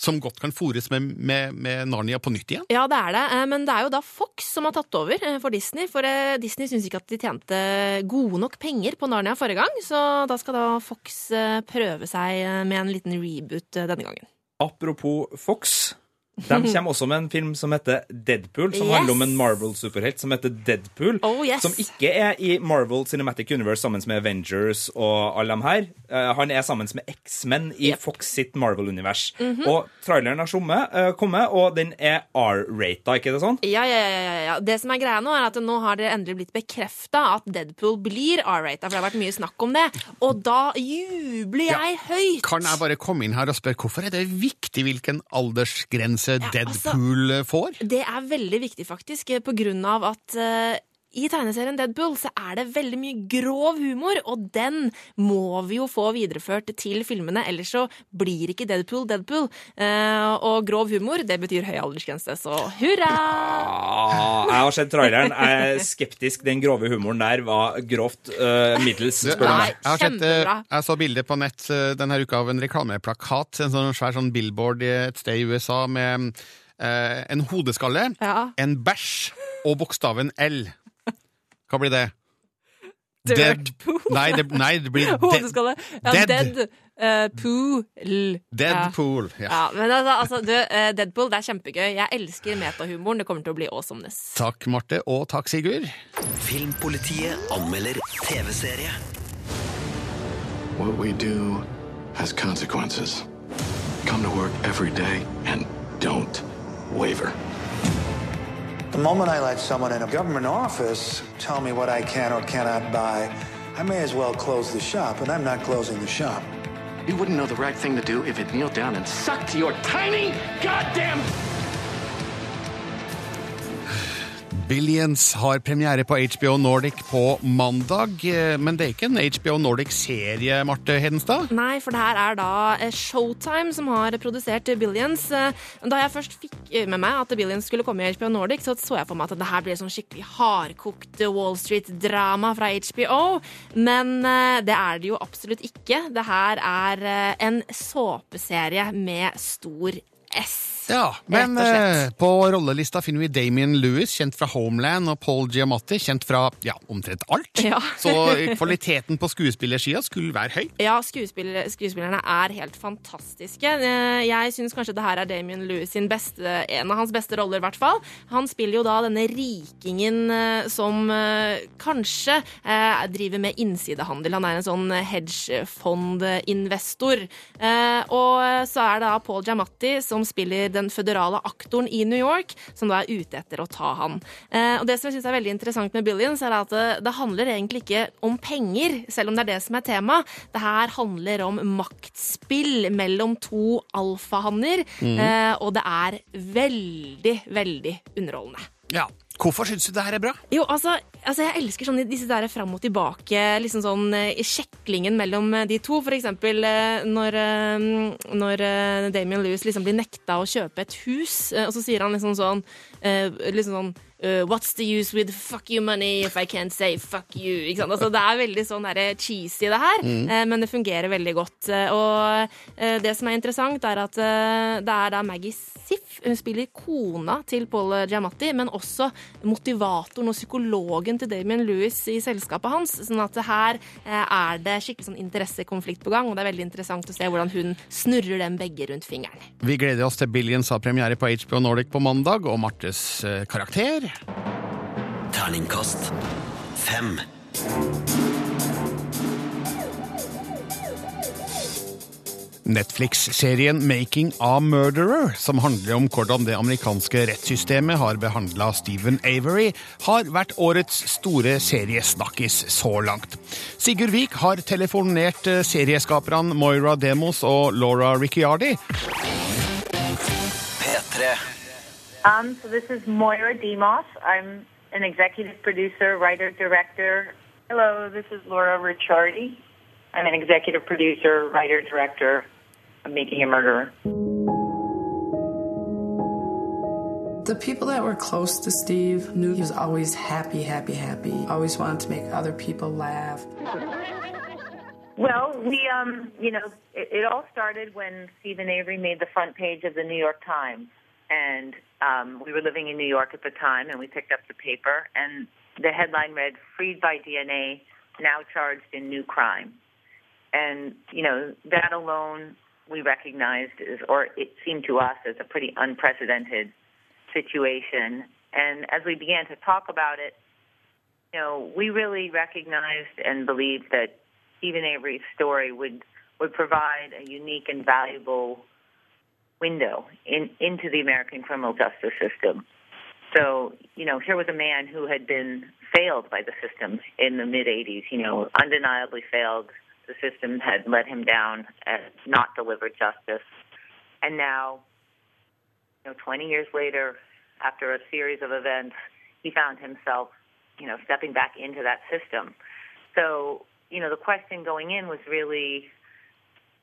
som godt kan fòres med, med, med Narnia på nytt igjen. Ja, det er det, eh, men det er jo da Fox som har tatt over eh, for Disney. For Disney syns ikke at de tjente gode nok penger på Narnia forrige gang, så da skal da Fox prøve seg med en liten reboot denne gangen. Apropos Fox. De kommer også med en film som heter Deadpool, som Yes! handler om en Marvel-superhelt som heter Deadpool. Oh, yes. Som ikke er i Marvel Cinematic Universe sammen med Avengers og alle dem her. Uh, han er sammen med X-Men i Fox sitt Marvel-univers. Mhm. Og traileren har somme- eh, kommet, og den er R-rata, ikke det sånn? Ja, ja, ja, ja, ja. Det som er greia nå, er at nå har det endelig blitt bekrefta at Deadpool blir R-rata, for det har vært mye snakk om det. Og da jubler jeg høyt! Kan jeg bare komme inn her og spørre hvorfor er det viktig hvilken aldersgrense altså- Deadpool altså, får? Det er veldig viktig, faktisk, eh, på grunn av at eh, i tegneserien Deadpool så er det veldig mye grov humor, og den må vi jo få videreført til filmene, ellers så blir ikke Deadpool Deadpool. Eh, og grov humor, det betyr høy aldersgrense, så hurra! Ah, jeg har sett traileren. Jeg er skeptisk. Den grove humoren der var grovt uh, middels, spør du meg. Jeg, har sett, eh, jeg så bilde på nett eh, denne uka av en reklameplakat, en sånn svær sånn billboard i et sted i USA med eh, en hodeskalle, Ja. en bæsj og bokstaven L. Hva blir det? Dirtpool. Nei, det, nei, det blir dead, Hodeskalle. Ja, Dead. dead. Uh, pool. Deadpool. Ja. Ja. men altså, altså du, uh, Deadpool, det er kjempegøy. Jeg elsker metahumoren. Det kommer til å bli awesomeness. Takk, Marte, og takk, Sigurd. Filmpolitiet anmelder TV-serie. What we do has consequences. Come to work every day and don't waver. The moment I let someone in a government office tell me what I can or cannot buy, I may as well close the shop, and I'm not closing the shop. You wouldn't know the right thing to do if it kneeled down and sucked to your tiny goddamn Billions har premiere på HBO Nordic på mandag, eh, men det er ikke en HBO Nordic-serie, Marte Hedenstad? Nei, for det her er da eh, Showtime som har produsert Billions. Eh, Da jeg først fikk med meg at Billions skulle komme i HBO Nordic, så så jeg for meg at det her blir sånn skikkelig hardkokt Wall Street-drama fra HBO. Men det er det jo absolutt ikke. Det her er en såpeserie med stor S. Ja, men eh, på rollelista finner vi Damien Lewis, kjent fra Homeland, og Paul Giamatti, kjent fra ja, omtrent alt. Ja. Så kvaliteten på skuespillersida skulle være høy. Ja, skuespiller, skuespillerne er helt fantastiske. Eh, Jeg syns kanskje det her er Damien Lewis sin beste, en av hans beste roller, i hvert fall. Han spiller jo da denne rikingen eh, som eh, kanskje eh, driver med innsidehandel. Han er en sånn hedgefondinvestor. Eh, Og så er det da Paul Giamatti som spiller den føderale aktoren i New York, som da er ute etter å ta han. Eh, Og det som jeg syns er veldig interessant med Billions, er at det, det handler egentlig ikke om penger, selv om det er det som er tema. Det her handler om maktspill mellom to alfahanner, mm. eh, og det er veldig, veldig underholdende. Ja. Hvorfor syns du det her er bra? Jo, altså, altså jeg elsker sånn disse der fram og tilbake, liksom sånn eh, sjeklingen mellom eh, de to. For eksempel eh, når, eh, når eh, Damien Lewis liksom blir nekta å kjøpe et hus, eh, og så sier han liksom sånn, eh, liksom sånn eh, What's the use with fuck you money if I can't say fuck you? Ikke sant? Altså, det er veldig sånn der cheesy, det her, Mm. uh, men det fungerer veldig godt. Eh, Og uh, det som er interessant, er at eh, det er da Maggie Siff. Hun spiller kona til Paul Giamatti, men også motivatoren og psykologen til Damien Lewis i selskapet hans. Sånn at her eh, er det skikkelig sånn interessekonflikt på gang, og det er veldig interessant å se hvordan hun snurrer dem begge rundt fingeren. Vi gleder oss til Billions har premiere på HBO Nordic på mandag, og Martes eh, karakter Terningkast fem. Netflix-serien Making a Murderer, som handler om hvordan det amerikanske rettssystemet har behandla Stephen Avery, har vært årets store seriesnakkis så langt. Sigurd Vik har telefonert eh, serieskaperne Moira Demos og Laura Ricciardi. P3. Um, so this is Moira Demos. I'm an executive producer, writer, director. Hello, this is Laura Ricciardi. I'm an executive producer, writer, director of Making a Murderer. The people that were close to Steve knew he was always happy, happy, happy. Always wanted to make other people laugh. Well, we, um, you know, it, it all started when Stephen Avery made the front page of the New York Times. And um, we were living in New York at the time, and we picked up the paper, and the headline read, Freed by DNA, now charged in new crime. And, you know, that alone we recognized as, or it seemed to us as a pretty unprecedented situation. And as we began to talk about it, you know, we really recognized and believed that Stephen Avery's story would would provide a unique and valuable window in, into the American criminal justice system. So, you know, here was a man who had been failed by the system in the mid 80s, you know, undeniably failed. The system had let him down and not delivered justice. And now, you know, 20 years later, after a series of events, he found himself, you know, stepping back into that system. So, you know, the question going in was really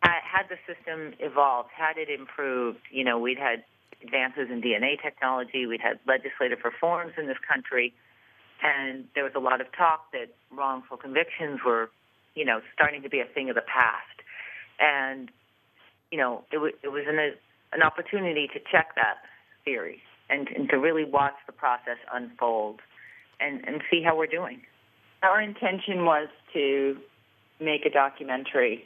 had had the system evolved, had it improved, you know, we'd had advances in DNA technology, we'd had legislative reforms in this country, and there was a lot of talk that wrongful convictions were, you know, starting to be a thing of the past. And, you know, it, w- it was an, an opportunity to check that theory and, and to really watch the process unfold and, and see how we're doing. Our intention was to make a documentary,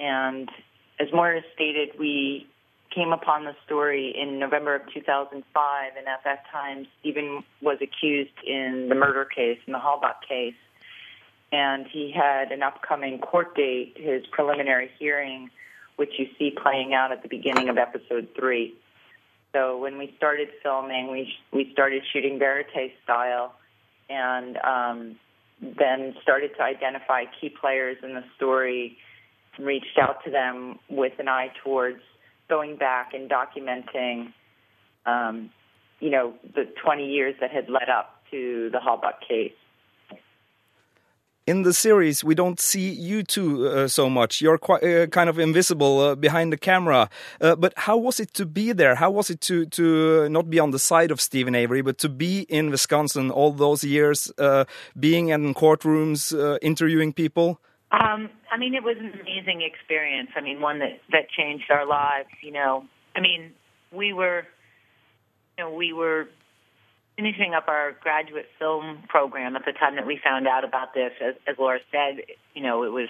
and as Moira stated, we came upon the story in November of 2005, and at that time, Stephen was accused in the murder case, in the Hallbuck case, and he had an upcoming court date, his preliminary hearing, which you see playing out at the beginning of episode three. So when we started filming, we we started shooting verite style, and um, then started to identify key players in the story. Reached out to them with an eye towards going back and documenting, um, you know, the 20 years that had led up to the Hallbuck case. In the series, we don't see you two uh, so much. You're quite uh, kind of invisible uh, behind the camera. Uh, but how was it to be there? How was it to to not be on the side of Stephen Avery, but to be in Wisconsin all those years, uh, being in courtrooms, uh, interviewing people? Um, I mean, it was an amazing experience. I mean, one that that changed our lives. You know, I mean, we were, you know, we were finishing up our graduate film program at the time that we found out about this. As, as Laura said, you know, it was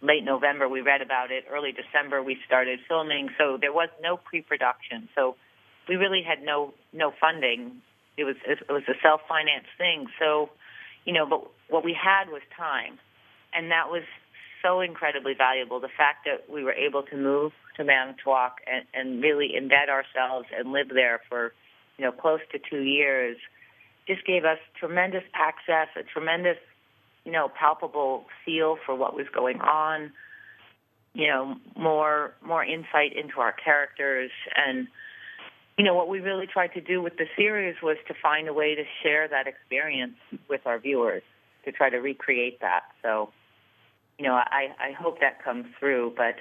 late November. We read about it. Early December, we started filming. So there was no pre-production. So we really had no no funding. It was it was a self-financed thing. So, you know, but what we had was time, and that was so incredibly valuable. The fact that we were able to move to Manitowoc and, and really embed ourselves and live there for you know, close to two years, just gave us tremendous access, a tremendous, you know, palpable feel for what was going on, you know, more more insight into our characters and you know what we really tried to do with the series was to find a way to share that experience with our viewers to try to recreate that so you know i i hope that comes through but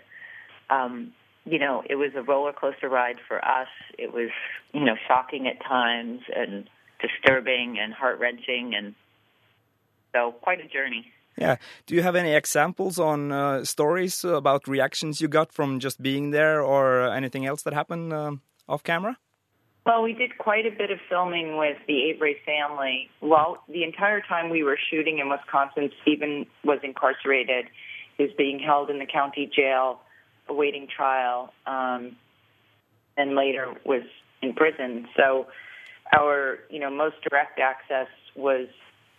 um you know, it was a roller coaster ride for us. It was, you know, shocking at times and disturbing and heart wrenching, and so quite a journey. Yeah. Do you have any examples on uh, stories about reactions you got from just being there, or anything else that happened uh, off camera? Well, we did quite a bit of filming with the Avery family. Well, the entire time we were shooting in Wisconsin, Stephen was incarcerated. He was being held in the county jail awaiting trial, um, and later was in prison. So our, you know, most direct access was,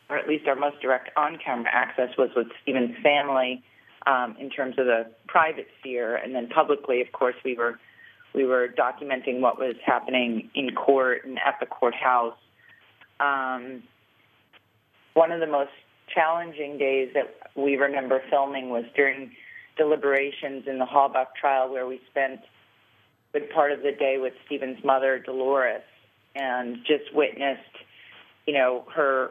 or at least our most direct on-camera access was with Stephen's family um, in terms of the private sphere, and then publicly, of course, we were we were documenting what was happening in court and at the courthouse. Um, one of the most challenging days that we remember filming was during deliberations in the Hallbuck trial where we spent a good part of the day with Stephen's mother, Dolores, and just witnessed, you know, her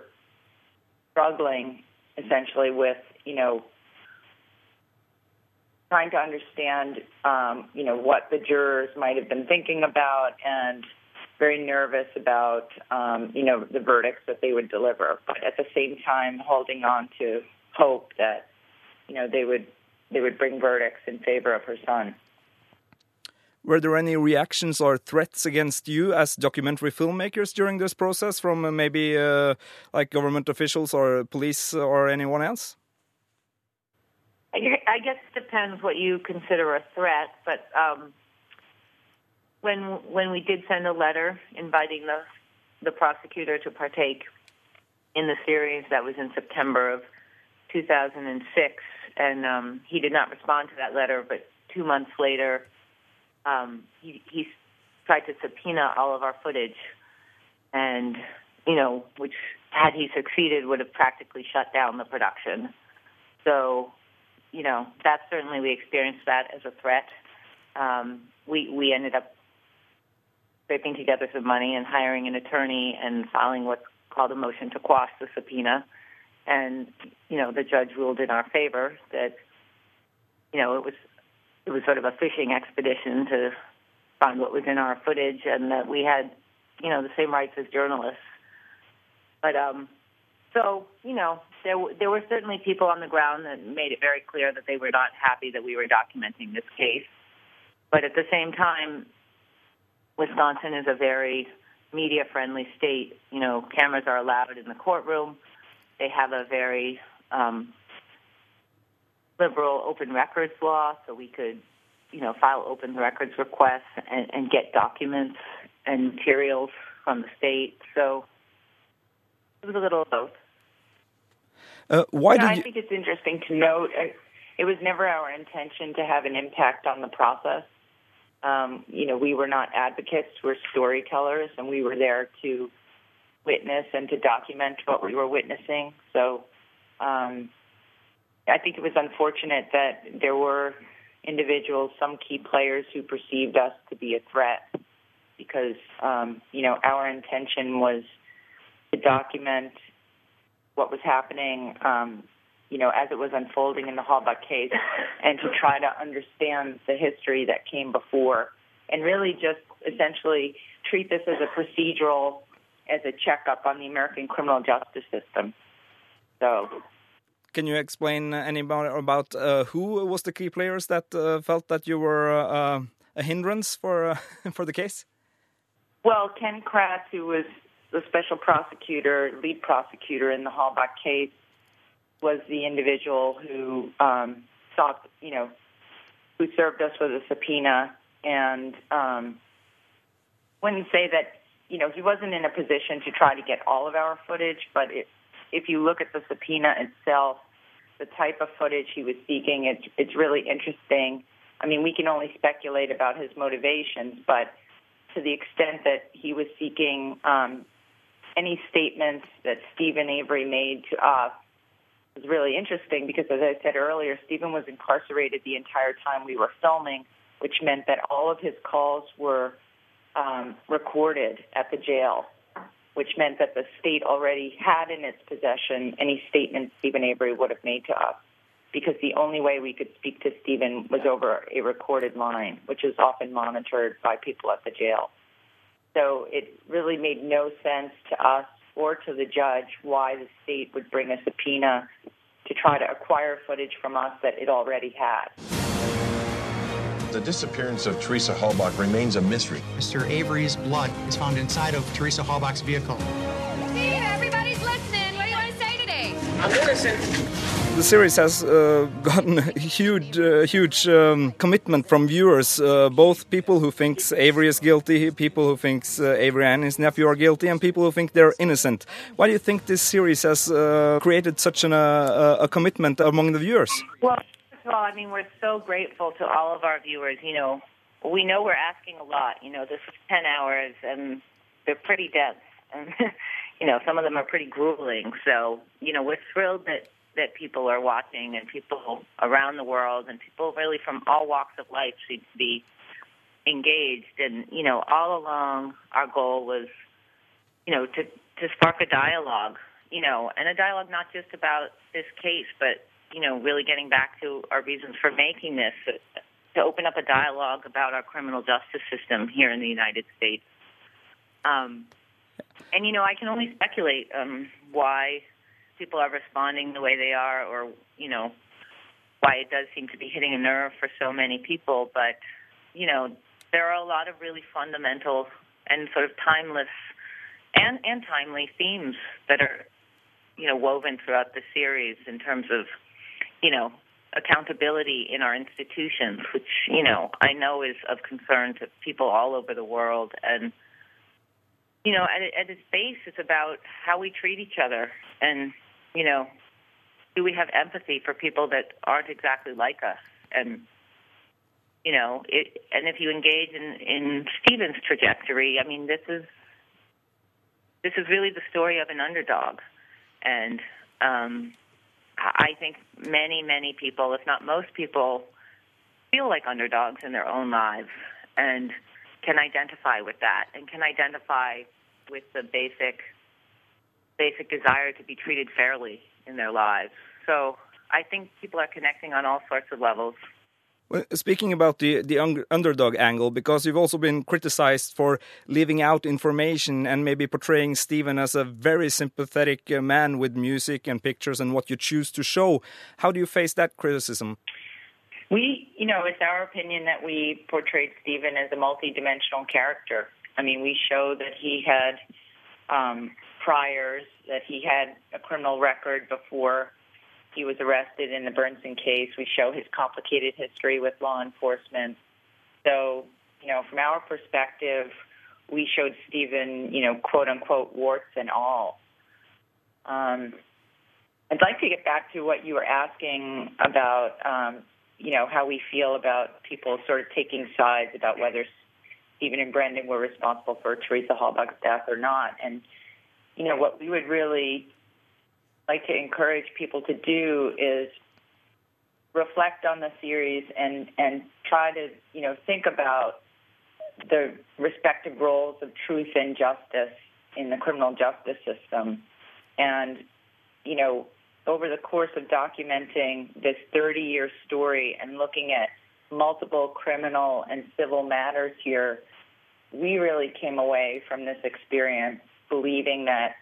struggling essentially with, you know, trying to understand, um, you know, what the jurors might have been thinking about and very nervous about, um, you know, the verdicts that they would deliver, but at the same time holding on to hope that, you know, they would they would bring verdicts in favor of her son. Were there any reactions or threats against you as documentary filmmakers during this process from uh, maybe uh, like government officials or police or anyone else? I guess it depends what you consider a threat, but um, when when we did send a letter inviting the the prosecutor to partake in the series, that was in September of 2006, and um, he did not respond to that letter. But two months later, um, he, he tried to subpoena all of our footage, and you know, which had he succeeded would have practically shut down the production. So, you know, that certainly we experienced that as a threat. Um, we we ended up scraping together some money and hiring an attorney and filing what's called a motion to quash the subpoena and you know the judge ruled in our favor that you know it was it was sort of a fishing expedition to find what was in our footage and that we had you know the same rights as journalists but um so you know there there were certainly people on the ground that made it very clear that they were not happy that we were documenting this case but at the same time Wisconsin is a very media friendly state. You know, cameras are allowed in the courtroom. They have a very um, liberal open records law, so we could, you know, file open records requests and, and get documents and materials from the state. So it was a little of both. Uh, why know, did I you? think it's interesting to note uh, it was never our intention to have an impact on the process. Um, you know, we were not advocates, we're storytellers, and we were there to witness and to document what we were witnessing. So um, I think it was unfortunate that there were individuals, some key players, who perceived us to be a threat because, um, you know, our intention was to document what was happening, um, you know, as it was unfolding in the Halbach case, and to try to understand the history that came before, and really just essentially treat this as a procedural, as a checkup on the American criminal justice system. So, Can you explain any about, about uh, who was the key players that uh, felt that you were uh, a hindrance for uh, for the case? well, Ken Kratz, who was the special prosecutor, lead prosecutor in the Halbach case, was the individual who um, sought, you know, who served us with a subpoena and um, wouldn't say that, you know, he wasn't in a position to try to get all of our footage, but it, if you look at the subpoena itself, the type of footage he was seeking, it's, it's really interesting. I mean, we can only speculate about his motivations, but to the extent that he was seeking um, any statements that Stephen Avery made to us was really interesting because, as I said earlier, Stephen was incarcerated the entire time we were filming, which meant that all of his calls were um, recorded at the jail, which meant that the state already had in its possession any statements Stephen Avery would have made to us. Because the only way we could speak to Stephen was over a recorded line, which is often monitored by people at the jail. So it really made no sense to us or to the judge why the state would bring a subpoena to try to acquire footage from us that it already had. The disappearance of Teresa Halbach remains a mystery. Mr. Avery's blood is found inside of Teresa Halbach's vehicle. Steve, everybody's listening. What do you want to say today? I'm innocent. The series has uh, gotten a huge, uh, huge um, commitment from viewers. Uh, both people who thinks Avery is guilty, people who thinks uh, Avery and his nephew are guilty, and people who think they're innocent. Why do you think this series has uh, created such an, uh, a commitment among the viewers? Well, first of all, I mean, we're so grateful to all of our viewers. You know, we know we're asking a lot. You know, this is 10 hours, and they're pretty dense. And, you know, some of them are pretty grueling. So, you know, we're thrilled that, that people are watching and people around the world and people really from all walks of life seem to be engaged. And, you know, all along our goal was, you know, to, to spark a dialogue, you know, and a dialogue not just about this case, but you know, really getting back to our reasons for making this, to open up a dialogue about our criminal justice system here in the United States. Um, and, you know, I can only speculate um, why people are responding the way they are or, you know, why it does seem to be hitting a nerve for so many people. But, you know, there are a lot of really fundamental and sort of timeless and, and timely themes that are, you know, woven throughout the series in terms of you know, accountability in our institutions, which, you know, I know is of concern to people all over the world. And, you know, at, at its base, it's about how we treat each other. And, you know, do we have empathy for people that aren't exactly like us? And, you know, it, and if you engage in, in Stephen's trajectory, I mean, this is, this is really the story of an underdog. And, um, I think many, many people, if not most people, feel like underdogs in their own lives and can identify with that and can identify with the basic basic desire to be treated fairly in their lives. So I think people are connecting on all sorts of levels. Well, speaking about the the un underdog angle, because you've also been criticized for leaving out information and maybe portraying Stephen as a very sympathetic uh, man with music and pictures and what you choose to show. How do you face that criticism? We, you know, it's our opinion that we portrayed Stephen as a multidimensional character. I mean, we show that he had um, priors, that he had a criminal record before he was arrested in the Burnson case. We show his complicated history with law enforcement. So, you know, from our perspective, we showed Stephen, you know, quote unquote, warts and all. Um, I'd like to get back to what you were asking about, um, you know, how we feel about people sort of taking sides about whether Stephen and Brendan were responsible for Teresa Halbach's death or not. And, you know, what we would really like to encourage people to do is reflect on the series and, and try to, you know, think about the respective roles of truth and justice in the criminal justice system. And, you know, over the course of documenting this 30 year story and looking at multiple criminal and civil matters here, we really came away from this experience believing that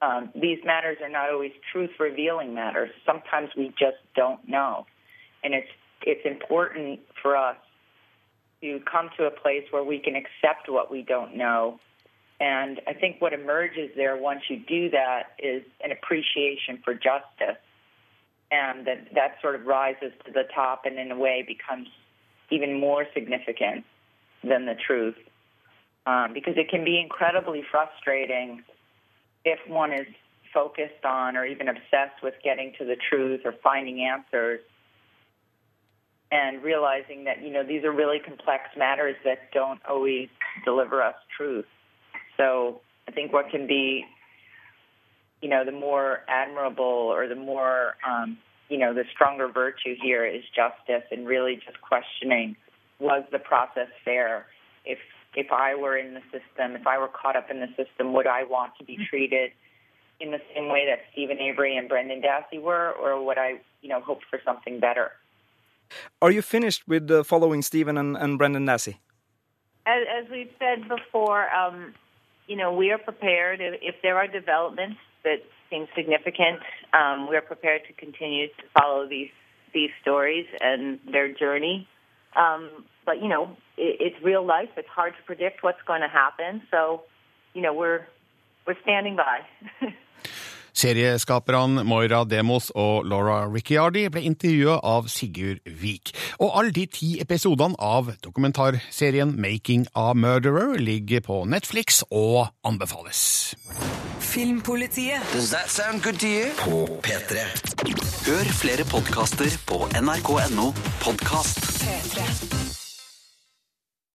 um, these matters are not always truth revealing matters. Sometimes we just don't know. And it's, it's important for us to come to a place where we can accept what we don't know and I think what emerges there once you do that is an appreciation for justice. And that, that sort of rises to the top and in a way becomes even more significant than the truth. Um, because it can be incredibly frustrating if one is focused on or even obsessed with getting to the truth or finding answers and realizing that, you know, these are really complex matters that don't always deliver us truth. So I think what can be, you know, the more admirable or the more, um, you know, the stronger virtue here is justice and really just questioning was the process fair? If if I were in the system, if I were caught up in the system, would I want to be treated in the same way that Stephen Avery and Brendan Dassey were, or would I, you know, hope for something better? Are you finished with uh, following Stephen and, and Brendan Dassey? As, as we've said before, um, you know, we are prepared if, if there are developments that seem significant. Um, we are prepared to continue to follow these these stories and their journey. Um, but you know, it, it's real life. It's hard to predict what's going to happen. So, you know, we're we're standing by. Serieskaperne Moira Demos og Laura Ricciardi ble intervjua av Sigurd Vik. Og alle de ti episodene av dokumentarserien Making a Murderer ligger på Netflix og anbefales. Filmpolitiet. Does that sound good to you? På P3. Hør flere podkaster på nrk.no podkast. P3.